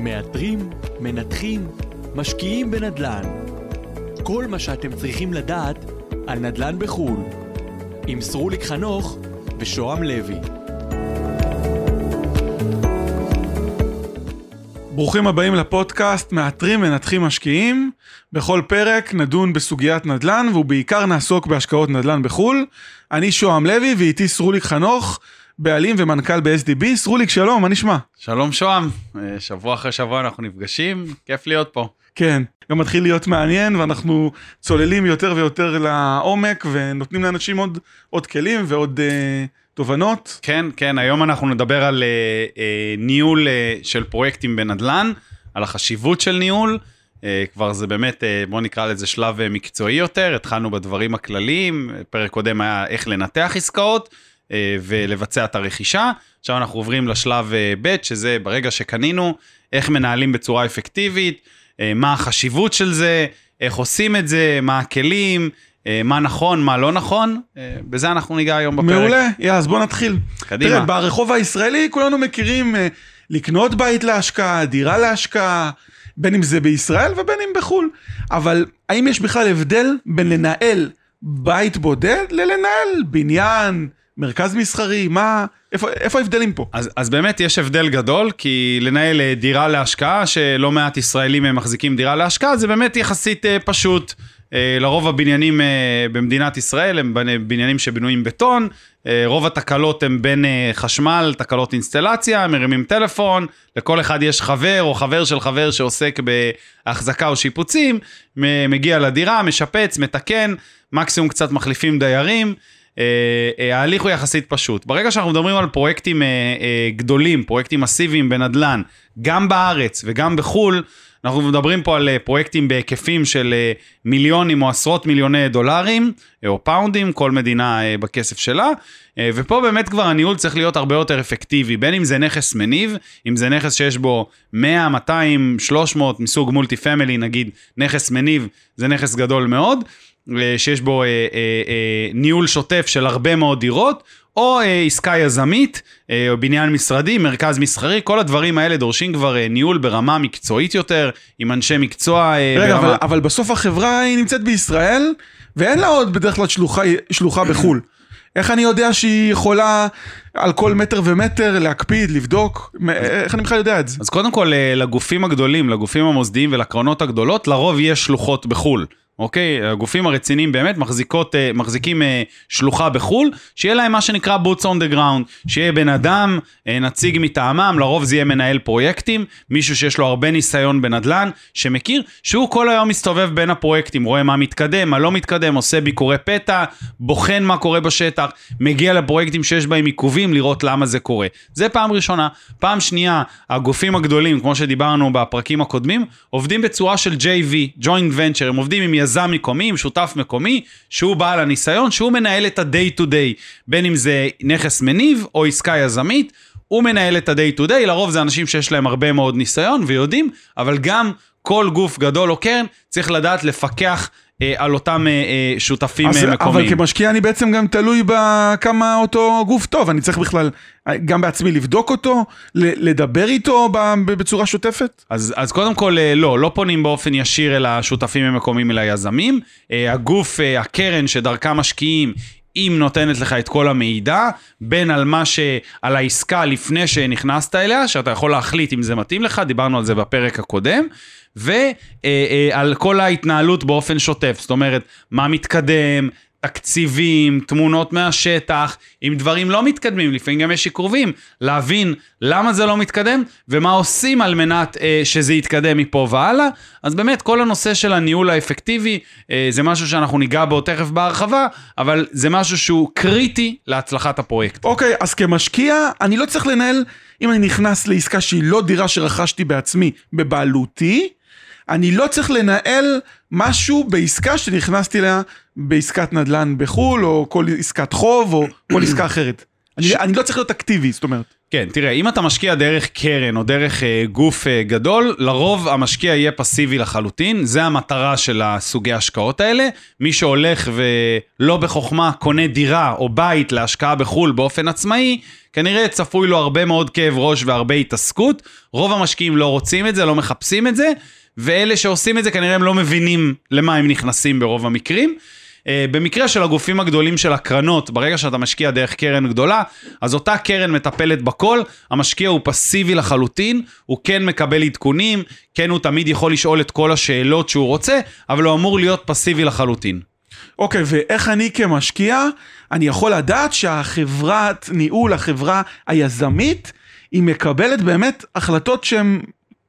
מאתרים, מנתחים, משקיעים בנדל"ן. כל מה שאתם צריכים לדעת על נדל"ן בחו"ל. עם סרוליק חנוך ושוהם לוי. ברוכים הבאים לפודקאסט מאתרים מנתחים משקיעים. בכל פרק נדון בסוגיית נדל"ן ובעיקר נעסוק בהשקעות נדל"ן בחו"ל. אני שוהם לוי ואיתי סרוליק חנוך, בעלים ומנכ"ל ב-SDB. סרוליק שלום, מה נשמע? שלום שוהם, אה, שבוע אחרי שבוע אנחנו נפגשים, כיף להיות פה. כן, גם מתחיל להיות מעניין ואנחנו צוללים יותר ויותר לעומק ונותנים לאנשים עוד, עוד כלים ועוד אה, תובנות. כן, כן, היום אנחנו נדבר על אה, אה, ניהול אה, של פרויקטים בנדל"ן, על החשיבות של ניהול. אה, כבר זה באמת, אה, בוא נקרא לזה שלב אה, מקצועי יותר, התחלנו בדברים הכלליים, פרק קודם היה איך לנתח עסקאות אה, ולבצע את הרכישה. עכשיו אנחנו עוברים לשלב אה, ב', שזה ברגע שקנינו, איך מנהלים בצורה אפקטיבית, אה, מה החשיבות של זה, איך עושים את זה, מה הכלים, אה, מה נכון, מה לא נכון, אה, בזה אנחנו ניגע היום בפרק. מעולה, יאללה, אז בוא נתחיל. קדימה. תראה, ברחוב הישראלי כולנו מכירים אה, לקנות בית להשקעה, דירה להשקעה, בין אם זה בישראל ובין אם בחו"ל. אבל האם יש בכלל הבדל בין לנהל בית בודד ללנהל בניין, מרכז מסחרי, מה, איפה, איפה ההבדלים פה? אז, אז באמת יש הבדל גדול, כי לנהל אה, דירה להשקעה, שלא מעט ישראלים אה, מחזיקים דירה להשקעה, זה באמת יחסית אה, פשוט. לרוב הבניינים במדינת ישראל הם בנ- בניינים שבנויים בטון, רוב התקלות הם בין חשמל, תקלות אינסטלציה, מרימים טלפון, לכל אחד יש חבר או חבר של חבר שעוסק בהחזקה או שיפוצים, מגיע לדירה, משפץ, מתקן, מקסימום קצת מחליפים דיירים. אה, אה, ההליך הוא יחסית פשוט. ברגע שאנחנו מדברים על פרויקטים אה, גדולים, פרויקטים מסיביים בנדל"ן, גם בארץ וגם בחו"ל, אנחנו מדברים פה על פרויקטים בהיקפים של מיליונים או עשרות מיליוני דולרים, או פאונדים, כל מדינה בכסף שלה, ופה באמת כבר הניהול צריך להיות הרבה יותר אפקטיבי, בין אם זה נכס מניב, אם זה נכס שיש בו 100, 200, 300 מסוג מולטי פמילי, נגיד נכס מניב, זה נכס גדול מאוד, שיש בו אה, אה, אה, ניהול שוטף של הרבה מאוד דירות, או אה, עסקה יזמית, אה, או בניין משרדי, מרכז מסחרי, כל הדברים האלה דורשים כבר אה, ניהול ברמה מקצועית יותר, עם אנשי מקצוע אה, רגע, ברמה... אבל, אבל בסוף החברה היא נמצאת בישראל, ואין לה עוד בדרך כלל שלוחה, שלוחה בחו"ל. איך אני יודע שהיא יכולה על כל מטר ומטר להקפיד, לבדוק? איך אני בכלל יודע את זה? אז קודם כל, אה, לגופים הגדולים, לגופים המוסדיים ולקרנות הגדולות, לרוב יש שלוחות בחו"ל. אוקיי? הגופים הרציניים באמת מחזיקות, אה, מחזיקים אה, שלוחה בחו"ל, שיהיה להם מה שנקרא boots on the ground, שיהיה בן אדם, אה, נציג מטעמם, לרוב זה יהיה מנהל פרויקטים, מישהו שיש לו הרבה ניסיון בנדל"ן, שמכיר, שהוא כל היום מסתובב בין הפרויקטים, רואה מה מתקדם, מה לא מתקדם, עושה ביקורי פתע, בוחן מה קורה בשטח, מגיע לפרויקטים שיש בהם עיכובים, לראות למה זה קורה. זה פעם ראשונה. פעם שנייה, הגופים הגדולים, כמו שדיברנו בפרקים הקודמים, עובדים בצורה של JV, joint venture, הם עובדים עם יזם מקומי, עם שותף מקומי, שהוא בעל הניסיון, שהוא מנהל את ה-day to day, בין אם זה נכס מניב או עסקה יזמית, הוא מנהל את ה-day to day, לרוב זה אנשים שיש להם הרבה מאוד ניסיון ויודעים, אבל גם כל גוף גדול או קרן צריך לדעת לפקח על אותם אה, אה, שותפים אז, אה, מקומיים. אבל כמשקיע אני בעצם גם תלוי בכמה אותו גוף טוב, אני צריך בכלל גם בעצמי לבדוק אותו, לדבר איתו בצורה שוטפת? אז, אז קודם כל, אה, לא, לא פונים באופן ישיר אל השותפים המקומיים, אלא היזמים. אה, הגוף, אה, הקרן שדרכה משקיעים, אם נותנת לך את כל המידע, בין על מה ש... על העסקה לפני שנכנסת אליה, שאתה יכול להחליט אם זה מתאים לך, דיברנו על זה בפרק הקודם, ועל כל ההתנהלות באופן שוטף, זאת אומרת, מה מתקדם, תקציבים, תמונות מהשטח, אם דברים לא מתקדמים, לפעמים גם יש עיכובים, להבין למה זה לא מתקדם ומה עושים על מנת אה, שזה יתקדם מפה והלאה. אז באמת כל הנושא של הניהול האפקטיבי אה, זה משהו שאנחנו ניגע בו תכף בהרחבה, אבל זה משהו שהוא קריטי להצלחת הפרויקט. אוקיי, אז כמשקיע, אני לא צריך לנהל, אם אני נכנס לעסקה שהיא לא דירה שרכשתי בעצמי בבעלותי, אני לא צריך לנהל משהו בעסקה שנכנסתי אליה בעסקת נדל"ן בחו"ל, או כל עסקת חוב, או כל עסקה אחרת. אני, אני לא צריך להיות אקטיבי, זאת אומרת. כן, תראה, אם אתה משקיע דרך קרן או דרך אה, גוף אה, גדול, לרוב המשקיע יהיה פסיבי לחלוטין, זה המטרה של הסוגי ההשקעות האלה. מי שהולך ולא בחוכמה קונה דירה או בית להשקעה בחו"ל באופן עצמאי, כנראה צפוי לו הרבה מאוד כאב ראש והרבה התעסקות. רוב המשקיעים לא רוצים את זה, לא מחפשים את זה, ואלה שעושים את זה כנראה הם לא מבינים למה הם נכנסים ברוב המקרים. אה, במקרה של הגופים הגדולים של הקרנות, ברגע שאתה משקיע דרך קרן גדולה, אז אותה קרן מטפלת בכל, המשקיע הוא פסיבי לחלוטין, הוא כן מקבל עדכונים, כן הוא תמיד יכול לשאול את כל השאלות שהוא רוצה, אבל הוא אמור להיות פסיבי לחלוטין. אוקיי, ואיך אני כמשקיע, אני יכול לדעת שהחברת ניהול, החברה היזמית, היא מקבלת באמת החלטות שהן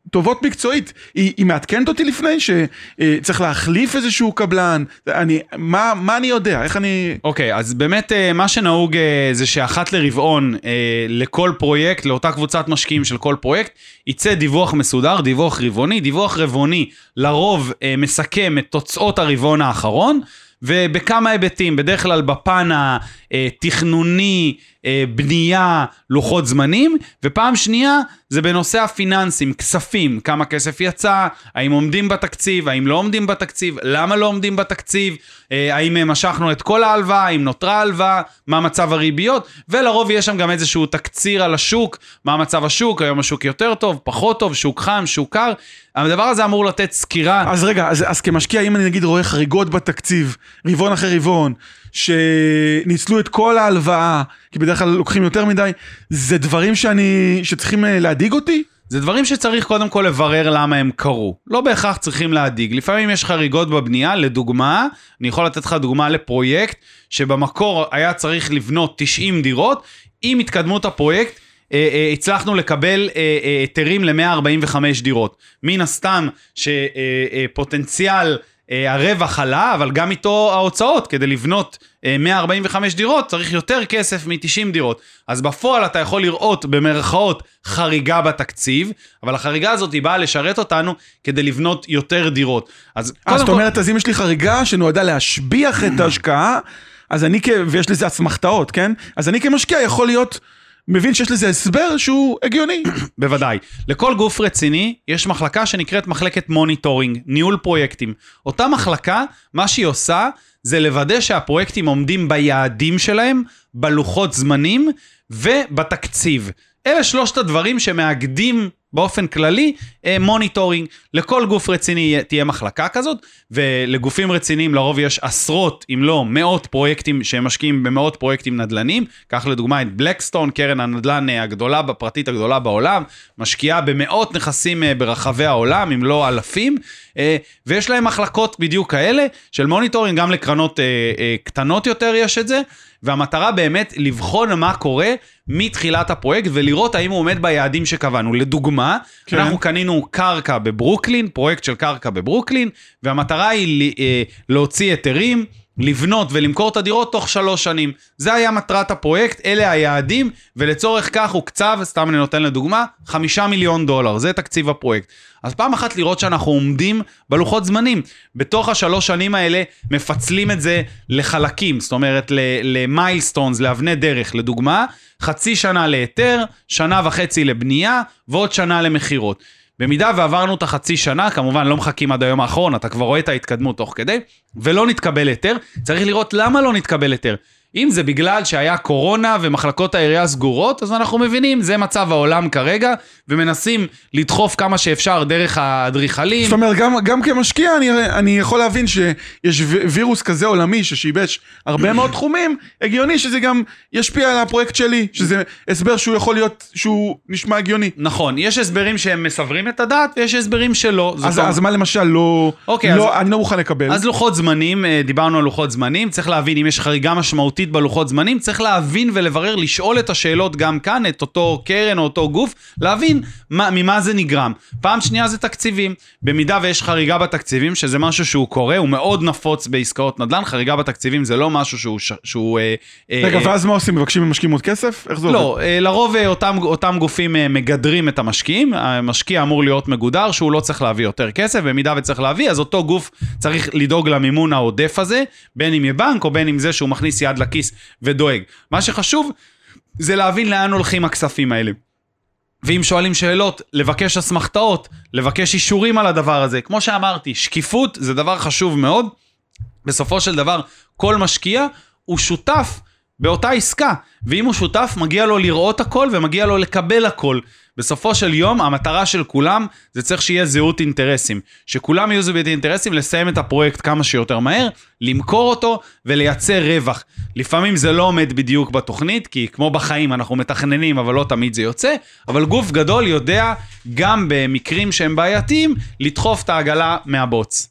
טובות מקצועית. היא, היא מעדכנת אותי לפני שצריך להחליף איזשהו קבלן, אני, מה, מה אני יודע, איך אני... אוקיי, okay, אז באמת אה, מה שנהוג אה, זה שאחת לרבעון אה, לכל פרויקט, לאותה קבוצת משקיעים של כל פרויקט, יצא דיווח מסודר, דיווח רבעוני. דיווח רבעוני לרוב מסכם את תוצאות הרבעון האחרון. ובכמה היבטים, בדרך כלל בפן התכנוני, אה, בנייה, לוחות זמנים, ופעם שנייה זה בנושא הפיננסים, כספים, כמה כסף יצא, האם עומדים בתקציב, האם לא עומדים בתקציב, למה לא עומדים בתקציב, אה, האם משכנו את כל ההלוואה, האם נותרה הלוואה, מה מצב הריביות, ולרוב יש שם גם איזשהו תקציר על השוק, מה מצב השוק, היום השוק יותר טוב, פחות טוב, שוק חם, שוק קר, הדבר הזה אמור לתת סקירה. אז רגע, אז, אז כמשקיע, אם אני נגיד רואה חריגות בתקציב, רבעון אחרי רבעון, שניצלו את כל ההלוואה, כי בדרך כלל לוקחים יותר מדי, זה דברים שאני, שצריכים אה, להדאיג אותי? זה דברים שצריך קודם כל לברר למה הם קרו. לא בהכרח צריכים להדאיג. לפעמים יש חריגות בבנייה, לדוגמה, אני יכול לתת לך דוגמה לפרויקט שבמקור היה צריך לבנות 90 דירות, עם התקדמות הפרויקט, אה, אה, הצלחנו לקבל היתרים ל-145 דירות. מן הסתם שפוטנציאל הרווח עלה, אבל גם איתו ההוצאות, כדי לבנות 145 אה, דירות צריך יותר כסף מ-90 דירות. אז בפועל אתה יכול לראות במרכאות חריגה בתקציב, אבל החריגה הזאת היא באה לשרת אותנו כדי לבנות יותר דירות. אז אה, זאת אומרת, אז אם יש לי חריגה שנועדה להשביח את ההשקעה, אז אני, כ... ויש לזה אסמכתאות, כן? אז אני כמשקיע יכול להיות... מבין שיש לזה הסבר שהוא הגיוני. בוודאי. לכל גוף רציני יש מחלקה שנקראת מחלקת monitoring, ניהול פרויקטים. אותה מחלקה, מה שהיא עושה זה לוודא שהפרויקטים עומדים ביעדים שלהם, בלוחות זמנים ובתקציב. אלה שלושת הדברים שמאגדים באופן כללי אה, monitoring. לכל גוף רציני תהיה מחלקה כזאת, ולגופים רציניים לרוב יש עשרות, אם לא מאות פרויקטים שהם משקיעים במאות פרויקטים נדל"נים. קח לדוגמה את בלקסטון, קרן הנדל"ן אה, הגדולה, הפרטית הגדולה בעולם, משקיעה במאות נכסים אה, ברחבי העולם, אם לא אלפים, ויש להם מחלקות בדיוק כאלה של monitoring, גם לקרנות קטנות יותר יש את זה. והמטרה באמת לבחון מה קורה מתחילת הפרויקט ולראות האם הוא עומד ביעדים שקבענו. לדוגמה, כן. אנחנו קנינו קרקע בברוקלין, פרויקט של קרקע בברוקלין, והמטרה היא אה, להוציא היתרים. לבנות ולמכור את הדירות תוך שלוש שנים. זה היה מטרת הפרויקט, אלה היעדים, ולצורך כך הוקצב, סתם אני נותן לדוגמה, חמישה מיליון דולר, זה תקציב הפרויקט. אז פעם אחת לראות שאנחנו עומדים בלוחות זמנים. בתוך השלוש שנים האלה מפצלים את זה לחלקים, זאת אומרת למיילסטונס, לאבני דרך. לדוגמה, חצי שנה להיתר, שנה וחצי לבנייה ועוד שנה למכירות. במידה ועברנו את החצי שנה, כמובן לא מחכים עד היום האחרון, אתה כבר רואה את ההתקדמות תוך כדי, ולא נתקבל היתר, צריך לראות למה לא נתקבל היתר. אם זה בגלל שהיה קורונה ומחלקות העירייה סגורות, אז אנחנו מבינים, זה מצב העולם כרגע, ומנסים לדחוף כמה שאפשר דרך האדריכלים. זאת אומרת, גם, גם כמשקיע אני, אני יכול להבין שיש וירוס כזה עולמי ששיבש הרבה מאוד תחומים, הגיוני שזה גם ישפיע על הפרויקט שלי, שזה הסבר שהוא יכול להיות, שהוא נשמע הגיוני. נכון, יש הסברים שהם מסברים את הדעת, ויש הסברים שלא. אז, אז מה למשל לא, אוקיי, לא אז, אני לא מוכן לקבל? אז לוחות זמנים, אה, דיברנו על לוחות זמנים, צריך להבין אם יש חריגה משמעותית. משמעותית בלוחות זמנים, צריך להבין ולברר, לשאול את השאלות גם כאן, את אותו קרן או אותו גוף, להבין מה, ממה זה נגרם. פעם שנייה זה תקציבים. במידה ויש חריגה בתקציבים, שזה משהו שהוא קורה, הוא מאוד נפוץ בעסקאות נדל"ן, חריגה בתקציבים זה לא משהו שהוא... שהוא אה, אה, רגע, אה, ואז מה עושים? מבקשים ממשקיעים עוד כסף? איך זה לא, עובד? לא, אה, לרוב אה, אותם, אותם גופים אה, מגדרים את המשקיעים, המשקיע אמור להיות מגודר, שהוא לא צריך להביא יותר כסף, במידה וצריך להביא, אז אותו גוף צריך לדאוג למימון העודף הזה, בין אם יהיה בנק או בין אם זה שהוא מכניס יד לכיס ודואג. מה שחשוב זה להבין לאן הולכים הכספים האלה. ואם שואלים שאלות, לבקש אסמכתאות, לבקש אישורים על הדבר הזה. כמו שאמרתי, שקיפות זה דבר חשוב מאוד. בסופו של דבר, כל משקיע הוא שותף באותה עסקה, ואם הוא שותף, מגיע לו לראות הכל ומגיע לו לקבל הכל. בסופו של יום, המטרה של כולם, זה צריך שיהיה זהות אינטרסים. שכולם יהיו זהות אינטרסים, לסיים את הפרויקט כמה שיותר מהר, למכור אותו ולייצר רווח. לפעמים זה לא עומד בדיוק בתוכנית, כי כמו בחיים אנחנו מתכננים, אבל לא תמיד זה יוצא, אבל גוף גדול יודע, גם במקרים שהם בעייתיים, לדחוף את העגלה מהבוץ.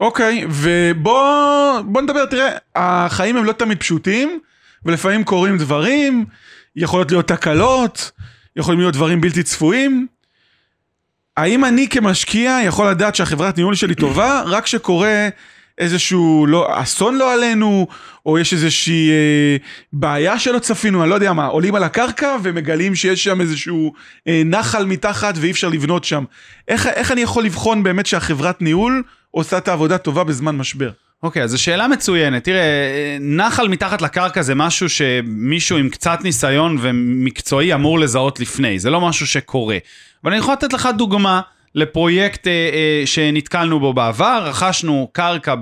אוקיי, ובוא בוא נדבר, תראה, החיים הם לא תמיד פשוטים, ולפעמים קורים דברים, יכולות להיות תקלות, יכולים להיות דברים בלתי צפויים. האם אני כמשקיע יכול לדעת שהחברת ניהול שלי טובה רק כשקורה איזשהו לא, אסון לא עלינו, או יש איזושהי אה, בעיה שלא צפינו, אני לא יודע מה, עולים על הקרקע ומגלים שיש שם איזשהו אה, נחל מתחת ואי אפשר לבנות שם. איך, איך אני יכול לבחון באמת שהחברת ניהול עושה את העבודה טובה בזמן משבר? אוקיי, אז זו שאלה מצוינת. תראה, נחל מתחת לקרקע זה משהו שמישהו עם קצת ניסיון ומקצועי אמור לזהות לפני, זה לא משהו שקורה. אבל אני יכול לתת לך דוגמה לפרויקט אה, אה, שנתקלנו בו בעבר, רכשנו קרקע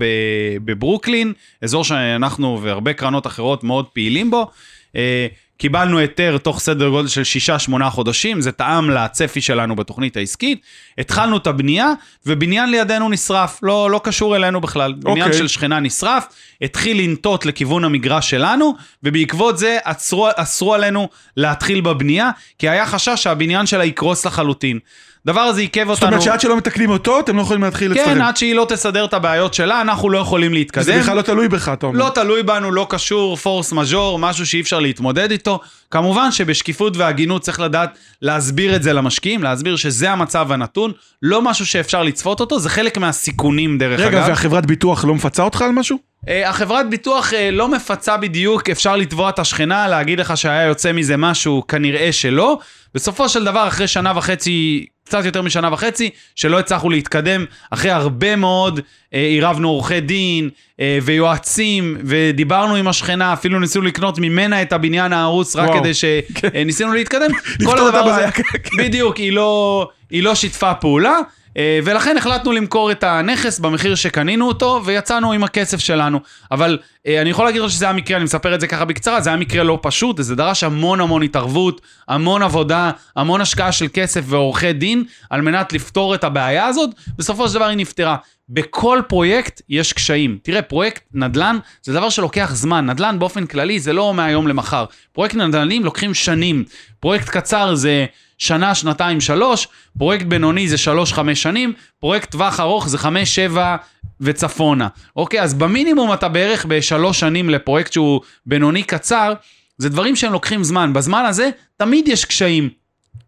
בברוקלין, אזור שאנחנו והרבה קרנות אחרות מאוד פעילים בו. אה, קיבלנו היתר תוך סדר גודל של 6-8 חודשים, זה טעם לצפי שלנו בתוכנית העסקית. התחלנו את הבנייה, ובניין לידינו נשרף, לא, לא קשור אלינו בכלל. Okay. בניין אוקיי. של שכנה נשרף, התחיל לנטות לכיוון המגרש שלנו, ובעקבות זה עצרו, אסרו עלינו להתחיל בבנייה, כי היה חשש שהבניין שלה יקרוס לחלוטין. הדבר הזה עיכב אותנו... זאת אומרת שעד שלא מתקנים אותו, אתם לא יכולים להתחיל לצטרף. כן, עד שהיא לא תסדר את הבעיות שלה, אנחנו לא יכולים להתקדם. זה בכלל לא תלוי בך, אתה אומר. לא תלוי בנו, לא קשור, פורס מז'ור, משהו שאי אפשר להתמודד איתו. כמובן שבשקיפות והגינות צריך לדעת להסביר את זה למשקיעים, להסביר שזה המצב הנתון, לא משהו שאפשר לצפות אותו, זה חלק מהסיכונים דרך רגע, אגב. רגע, והחברת ביטוח לא מפצה אותך על משהו? Uh, החברת ביטוח uh, לא מפצה בדיוק, אפשר לתבוע את השכנה, להגיד לך שהיה יוצא מזה משהו, כנראה שלא. בסופו של דבר, אחרי שנה וחצי קצת יותר משנה וחצי, שלא הצלחנו להתקדם אחרי הרבה מאוד, אה, עירבנו עורכי דין אה, ויועצים, ודיברנו עם השכנה, אפילו ניסינו לקנות ממנה את הבניין ההרוס, רק וואו. כדי שניסינו אה, להתקדם. כל הדבר הזה, בדיוק, היא לא, היא לא שיתפה פעולה. אה, ולכן החלטנו למכור את הנכס במחיר שקנינו אותו, ויצאנו עם הכסף שלנו. אבל אה, אני יכול להגיד לך שזה היה מקרה, אני מספר את זה ככה בקצרה, זה היה מקרה לא פשוט, זה דרש המון המון התערבות, המון עבודה, המון השקעה של כסף ועורכי דין, על מנת לפתור את הבעיה הזאת, בסופו של דבר היא נפתרה. בכל פרויקט יש קשיים. תראה, פרויקט נדל"ן זה דבר שלוקח זמן. נדל"ן באופן כללי זה לא מהיום למחר. פרויקט נדל"נים לוקחים שנים. פרויקט קצר זה שנה, שנתיים, שלוש, פרויקט בינוני זה שלוש, חמש שנים, פרויקט טווח ארוך זה חמש, שבע וצפונה. אוקיי, אז במינימום אתה בערך בשלוש שנים לפרויקט שהוא בינוני קצר, זה דברים שהם לוקחים זמן. בזמן הזה תמיד יש קשיים.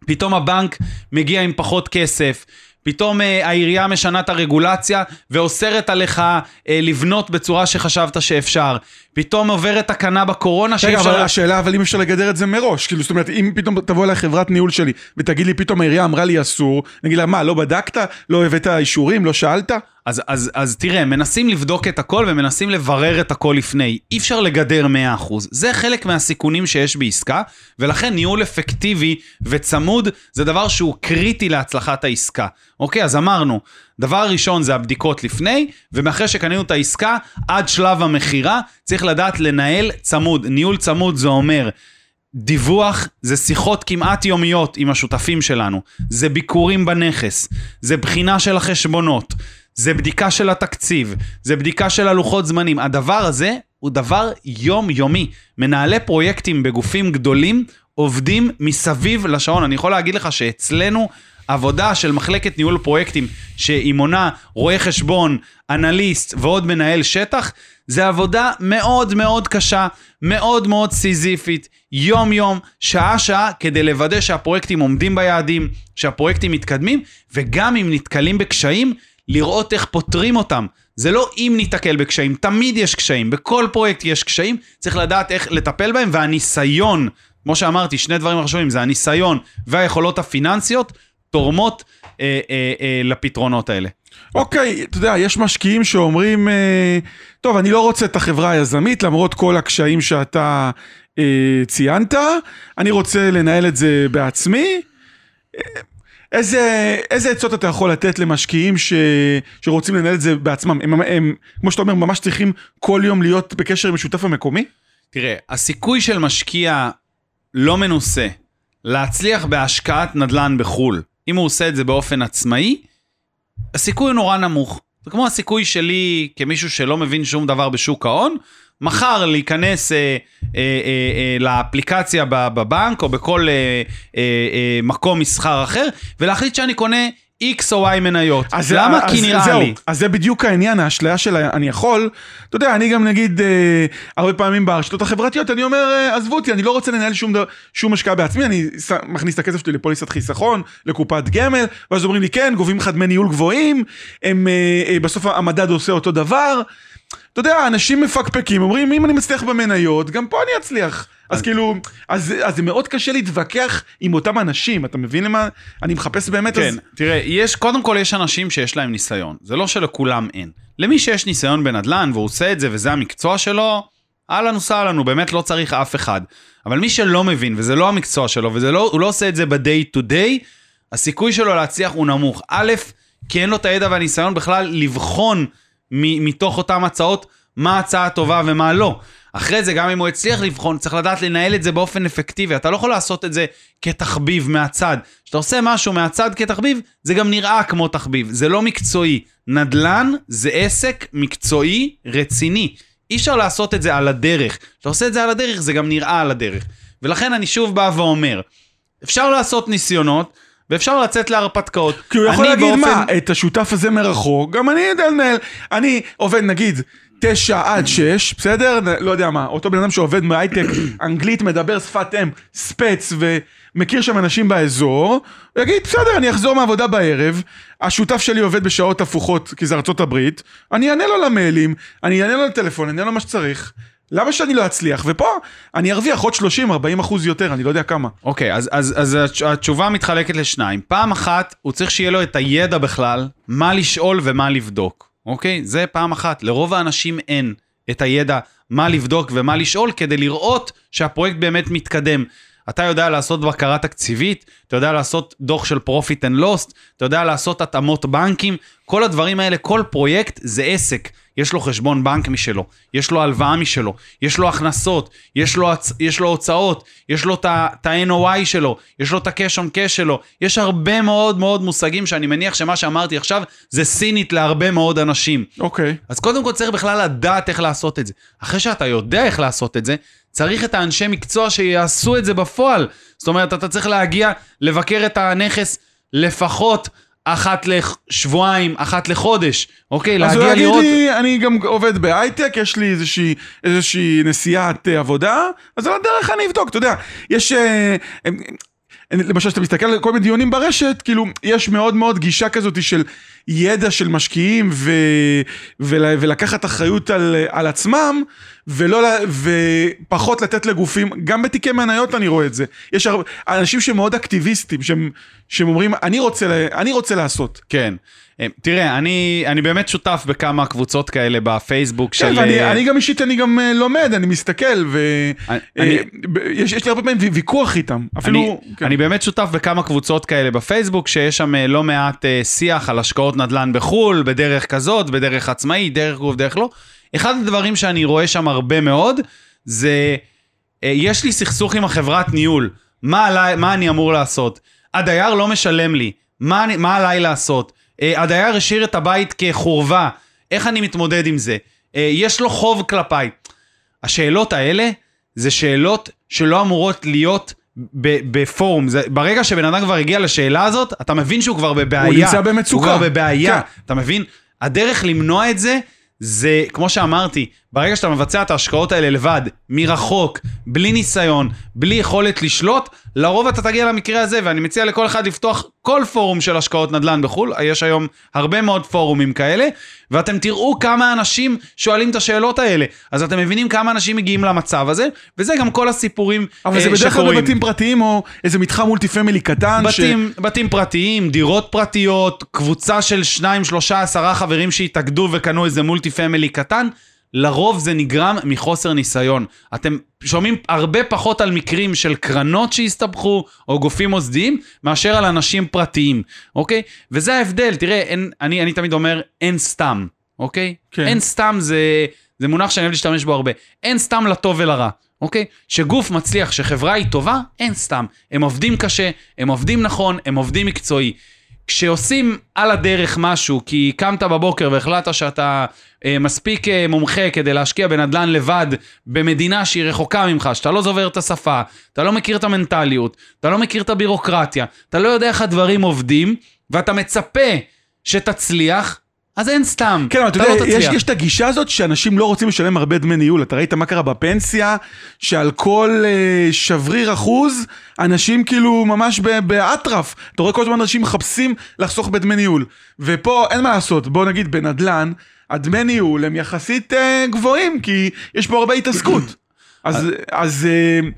פתאום הבנק מגיע עם פחות כסף, פתאום אה, העירייה משנה את הרגולציה ואוסרת עליך אה, לבנות בצורה שחשבת שאפשר. פתאום עוברת תקנה בקורונה שאי אפשר... רגע, אבל השאלה, אבל אם אפשר לגדר את זה מראש, כאילו, זאת אומרת, אם פתאום תבוא אליי חברת ניהול שלי ותגיד לי, פתאום העירייה אמרה לי אסור, נגיד לה, מה, לא בדקת? לא הבאת אישורים? לא שאלת? אז, אז, אז תראה, מנסים לבדוק את הכל ומנסים לברר את הכל לפני. אי אפשר לגדר 100%. זה חלק מהסיכונים שיש בעסקה, ולכן ניהול אפקטיבי וצמוד זה דבר שהוא קריטי להצלחת העסקה. אוקיי, אז אמרנו, דבר ראשון זה הבדיקות לפני, ומאחרי שקנינו את העסקה, עד שלב המכירה, צריך לדעת לנהל צמוד. ניהול צמוד זה אומר... דיווח זה שיחות כמעט יומיות עם השותפים שלנו, זה ביקורים בנכס, זה בחינה של החשבונות, זה בדיקה של התקציב, זה בדיקה של הלוחות זמנים. הדבר הזה הוא דבר יומיומי. מנהלי פרויקטים בגופים גדולים עובדים מסביב לשעון. אני יכול להגיד לך שאצלנו עבודה של מחלקת ניהול פרויקטים, שהיא מונה רואה חשבון, אנליסט ועוד מנהל שטח, זה עבודה מאוד מאוד קשה, מאוד מאוד סיזיפית, יום יום, שעה שעה, כדי לוודא שהפרויקטים עומדים ביעדים, שהפרויקטים מתקדמים, וגם אם נתקלים בקשיים, לראות איך פותרים אותם. זה לא אם ניתקל בקשיים, תמיד יש קשיים, בכל פרויקט יש קשיים, צריך לדעת איך לטפל בהם, והניסיון, כמו שאמרתי, שני דברים חשובים, זה הניסיון והיכולות הפיננסיות, תורמות אה, אה, אה, לפתרונות האלה. אוקיי, אתה יודע, יש משקיעים שאומרים, אה, טוב, אני לא רוצה את החברה היזמית, למרות כל הקשיים שאתה אה, ציינת, אני רוצה לנהל את זה בעצמי. איזה, איזה עצות אתה יכול לתת למשקיעים ש, שרוצים לנהל את זה בעצמם? הם, הם, הם, כמו שאתה אומר, ממש צריכים כל יום להיות בקשר עם השותף המקומי? תראה, הסיכוי של משקיע לא מנוסה להצליח בהשקעת נדל"ן בחו"ל, אם הוא עושה את זה באופן עצמאי, הסיכוי הוא נורא נמוך. זה כמו הסיכוי שלי כמישהו שלא מבין שום דבר בשוק ההון, מחר להיכנס אה, אה, אה, אה, לאפליקציה בבנק או בכל אה, אה, אה, מקום מסחר אחר, ולהחליט שאני קונה X או Y מניות. אז למה? אז, כי נראה זהו, לי. אז זה בדיוק העניין, האשליה של אני יכול. אתה יודע, אני גם נגיד, אה, הרבה פעמים ברשתות החברתיות, אני אומר, אה, עזבו אותי, אני לא רוצה לנהל שום, דבר- שום השקעה בעצמי, אני ש- מכניס את הכסף שלי לפוליסת חיסכון, לקופת גמל, ואז אומרים לי, כן, גובים לך דמי ניהול גבוהים, הם, אה, אה, בסוף המדד עושה אותו דבר. אתה יודע, אנשים מפקפקים, אומרים, אם אני מצליח במניות, גם פה אני אצליח. אז כאילו, אז, אז זה מאוד קשה להתווכח עם אותם אנשים, אתה מבין למה? אני מחפש באמת, כן, אז... תראה, יש, קודם כל יש אנשים שיש להם ניסיון, זה לא שלכולם אין. למי שיש ניסיון בנדל"ן והוא עושה את זה וזה המקצוע שלו, אהלן וסהלן, הוא באמת לא צריך אף אחד. אבל מי שלא מבין וזה לא המקצוע שלו והוא לא עושה את זה ב-day to day, הסיכוי שלו להצליח הוא נמוך. א', כי אין לו את הידע והניסיון בכלל לבחון מתוך אותן הצעות מה ההצעה הטובה ומה לא. אחרי זה, גם אם הוא הצליח לבחון, צריך לדעת לנהל את זה באופן אפקטיבי. אתה לא יכול לעשות את זה כתחביב מהצד. כשאתה עושה משהו מהצד כתחביב, זה גם נראה כמו תחביב. זה לא מקצועי. נדל"ן זה עסק מקצועי רציני. אי אפשר לעשות את זה על הדרך. כשאתה עושה את זה על הדרך, זה גם נראה על הדרך. ולכן אני שוב בא ואומר, אפשר לעשות ניסיונות, ואפשר לצאת להרפתקאות. כי הוא יכול להגיד באופן- מה, את השותף הזה מרחוק, גם אני יודע לנהל, אני עובד נגיד תשע עד שש, בסדר? לא יודע מה, אותו בן אדם שעובד מהייטק, אנגלית, מדבר שפת אם, ספץ ומכיר שם אנשים באזור, יגיד בסדר, אני אחזור מהעבודה בערב, השותף שלי עובד בשעות הפוכות, כי זה ארצות הברית, אני אענה לו למיילים, אני אענה לו לטלפון, אני אענה לו מה שצריך. למה שאני לא אצליח? ופה אני ארוויח עוד 30-40 אחוז יותר, אני לא יודע כמה. אוקיי, אז, אז, אז התש- התשובה מתחלקת לשניים. פעם אחת, הוא צריך שיהיה לו את הידע בכלל, מה לשאול ומה לבדוק. אוקיי? זה פעם אחת. לרוב האנשים אין את הידע מה לבדוק ומה לשאול כדי לראות שהפרויקט באמת מתקדם. אתה יודע לעשות בקרה תקציבית, אתה יודע לעשות דוח של profit and loss, אתה יודע לעשות התאמות בנקים, כל הדברים האלה, כל פרויקט זה עסק. יש לו חשבון בנק משלו, יש לו הלוואה משלו, יש לו הכנסות, יש לו, הצ- יש לו הוצאות, יש לו את ה-NOI שלו, יש לו את ה-cash on cash שלו, יש הרבה מאוד מאוד מושגים שאני מניח שמה שאמרתי עכשיו זה סינית להרבה מאוד אנשים. אוקיי. אז קודם כל צריך בכלל לדעת איך לעשות את זה. אחרי שאתה יודע איך לעשות את זה, צריך את האנשי מקצוע שיעשו את זה בפועל. זאת אומרת, אתה צריך להגיע, לבקר את הנכס לפחות אחת לשבועיים, אחת לחודש, אוקיי? אז הוא להגיע יגיד לראות... לי, אני גם עובד בהייטק, יש לי איזושהי, איזושהי נסיעת אה, עבודה, אז על הדרך אני אבדוק, אתה יודע, יש... אה, למשל, כשאתה מסתכל על כל מיני דיונים ברשת, כאילו, יש מאוד מאוד גישה כזאת של ידע של משקיעים ו, ול, ולקחת אחריות על, על עצמם, ולא, ופחות לתת לגופים, גם בתיקי מניות אני רואה את זה. יש הרבה, אנשים שמאוד אקטיביסטים, שהם, שהם אומרים, אני רוצה, אני רוצה לעשות. כן. אה, תראה, אני, אני באמת שותף בכמה קבוצות כאלה בפייסבוק כן, של... ואני אה, אני גם אישית, אני גם אה, לומד, אני מסתכל, ויש יש לי הרבה פעמים וי- ויכוח איתם, אפילו... אני, כן. אני באמת שותף בכמה קבוצות כאלה בפייסבוק, שיש שם לא מעט שיח על השקעות נדל"ן בחו"ל, בדרך כזאת, בדרך עצמאית, דרך גוף, דרך לא. אחד הדברים שאני רואה שם הרבה מאוד, זה, אה, יש לי סכסוך עם החברת ניהול, מה, עליי, מה אני אמור לעשות? הדייר לא משלם לי, מה, אני, מה עליי לעשות? אה, הדייר השאיר את הבית כחורבה, איך אני מתמודד עם זה? אה, יש לו חוב כלפיי. השאלות האלה זה שאלות שלא אמורות להיות בפורום. זה, ברגע שבן אדם כבר הגיע לשאלה הזאת, אתה מבין שהוא כבר בבעיה. הוא נמצא במצוקה. הוא כבר בבעיה, כן. אתה מבין? הדרך למנוע את זה, זה, כמו שאמרתי, ברגע שאתה מבצע את ההשקעות האלה לבד, מרחוק, בלי ניסיון, בלי יכולת לשלוט, לרוב אתה תגיע למקרה הזה, ואני מציע לכל אחד לפתוח כל פורום של השקעות נדל"ן בחו"ל, יש היום הרבה מאוד פורומים כאלה, ואתם תראו כמה אנשים שואלים את השאלות האלה. אז אתם מבינים כמה אנשים מגיעים למצב הזה, וזה גם כל הסיפורים אבל אה, זה בדרך כלל שקורים. בבתים פרטיים, או איזה מתחם multi family קטן, ש- בתים, בתים פרטיים, דירות פרטיות, קבוצה של שניים, שלושה, עשרה חברים שהתאגדו וקנו איזה multi family קטן. לרוב זה נגרם מחוסר ניסיון. אתם שומעים הרבה פחות על מקרים של קרנות שהסתבכו, או גופים מוסדיים, מאשר על אנשים פרטיים, אוקיי? וזה ההבדל, תראה, אין, אני, אני תמיד אומר, אין סתם, אוקיי? כן. אין סתם זה, זה מונח שאני אוהב להשתמש בו הרבה. אין סתם לטוב ולרע. אוקיי? שגוף מצליח, שחברה היא טובה, אין סתם. הם עובדים קשה, הם עובדים נכון, הם עובדים מקצועי. כשעושים על הדרך משהו, כי קמת בבוקר והחלטת שאתה אה, מספיק אה, מומחה כדי להשקיע בנדל"ן לבד במדינה שהיא רחוקה ממך, שאתה לא זובר את השפה, אתה לא מכיר את המנטליות, אתה לא מכיר את הבירוקרטיה, אתה לא יודע איך הדברים עובדים, ואתה מצפה שתצליח, אז אין סתם, כן, אבל אתה אתה יודע, לא יש. יש את הגישה הזאת שאנשים לא רוצים לשלם הרבה דמי ניהול. אתה ראית מה קרה בפנסיה, שעל כל אה, שבריר אחוז, אנשים כאילו ממש באטרף. אתה רואה כל הזמן אנשים מחפשים לחסוך בדמי ניהול. ופה אין מה לעשות, בוא נגיד בנדל"ן, הדמי ניהול הם יחסית אה, גבוהים, כי יש פה הרבה התעסקות. אז, אז אה,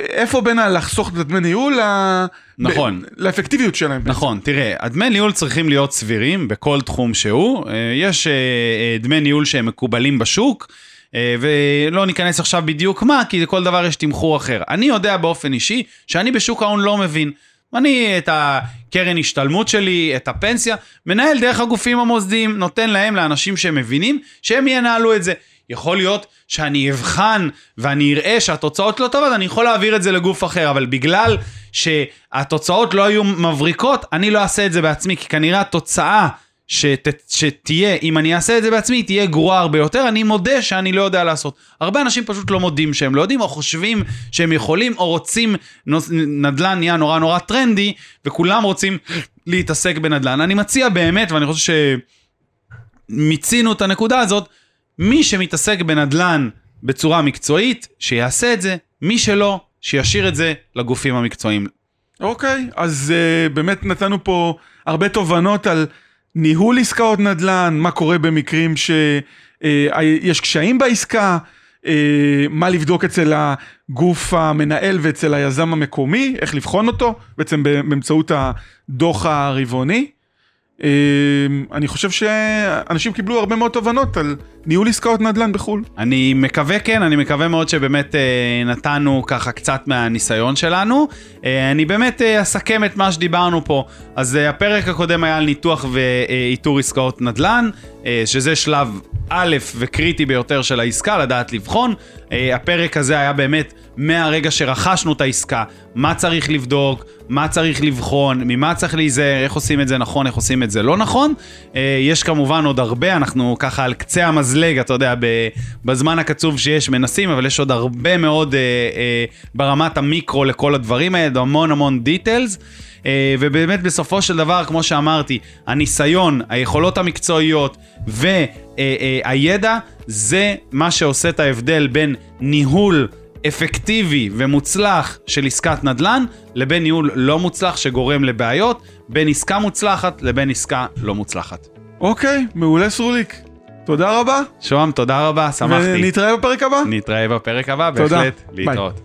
איפה בין הלחסוך את הדמי ניהול נכון. ב- לאפקטיביות שלהם? נכון, תראה, הדמי ניהול צריכים להיות סבירים בכל תחום שהוא. אה, יש אה, אה, דמי ניהול שהם מקובלים בשוק, ולא ניכנס עכשיו בדיוק מה, כי לכל דבר יש תמחור אחר. אני יודע באופן אישי שאני בשוק ההון לא מבין. אני את הקרן השתלמות שלי, את הפנסיה, מנהל דרך הגופים המוסדיים, נותן להם, לאנשים שמבינים, שהם ינהלו את זה. יכול להיות שאני אבחן ואני אראה שהתוצאות לא טובות, אני יכול להעביר את זה לגוף אחר, אבל בגלל שהתוצאות לא היו מבריקות, אני לא אעשה את זה בעצמי, כי כנראה התוצאה שת, שתהיה, אם אני אעשה את זה בעצמי, תהיה גרועה הרבה יותר, אני מודה שאני לא יודע לעשות. הרבה אנשים פשוט לא מודים שהם לא יודעים, או חושבים שהם יכולים, או רוצים, נדל"ן נהיה נורא נורא טרנדי, וכולם רוצים להתעסק בנדל"ן. אני מציע באמת, ואני חושב שמיצינו את הנקודה הזאת, מי שמתעסק בנדל"ן בצורה מקצועית, שיעשה את זה, מי שלא, שישאיר את זה לגופים המקצועיים. אוקיי, אז uh, באמת נתנו פה הרבה תובנות על ניהול עסקאות נדל"ן, מה קורה במקרים שיש קשיים בעסקה, uh, מה לבדוק אצל הגוף המנהל ואצל היזם המקומי, איך לבחון אותו, בעצם באמצעות הדוח הרבעוני. Uh, אני חושב שאנשים קיבלו הרבה מאוד תובנות על ניהול עסקאות נדל"ן בחו"ל. אני מקווה כן, אני מקווה מאוד שבאמת אה, נתנו ככה קצת מהניסיון שלנו. אה, אני באמת אה, אסכם את מה שדיברנו פה. אז הפרק הקודם היה על ניתוח ואיתור עסקאות נדל"ן, שזה שלב א' וקריטי ביותר של העסקה, לדעת לבחון. אה, הפרק הזה היה באמת מהרגע שרכשנו את העסקה, מה צריך לבדוק, מה צריך לבחון, ממה צריך להיזהר, איך עושים את זה נכון, איך עושים את זה לא נכון. אה, יש כמובן עוד הרבה, אנחנו ככה על קצה המזלג, אתה יודע, בזמן הקצוב שיש מנסים, אבל יש עוד הרבה מאוד אה, ברמת המיקרו לכל הדברים האלה, המון המון דיטלס. אה, ובאמת בסופו של דבר, כמו שאמרתי, הניסיון, היכולות המקצועיות והידע, זה מה שעושה את ההבדל בין ניהול אפקטיבי ומוצלח של עסקת נדל"ן, לבין ניהול לא מוצלח שגורם לבעיות, בין עסקה מוצלחת לבין עסקה לא מוצלחת. אוקיי, מעולה סרוליק. תודה רבה, שוהם, תודה רבה, שמחתי. ונתראה בפרק הבא. נתראה בפרק הבא, תודה. בהחלט, ביי. להתראות.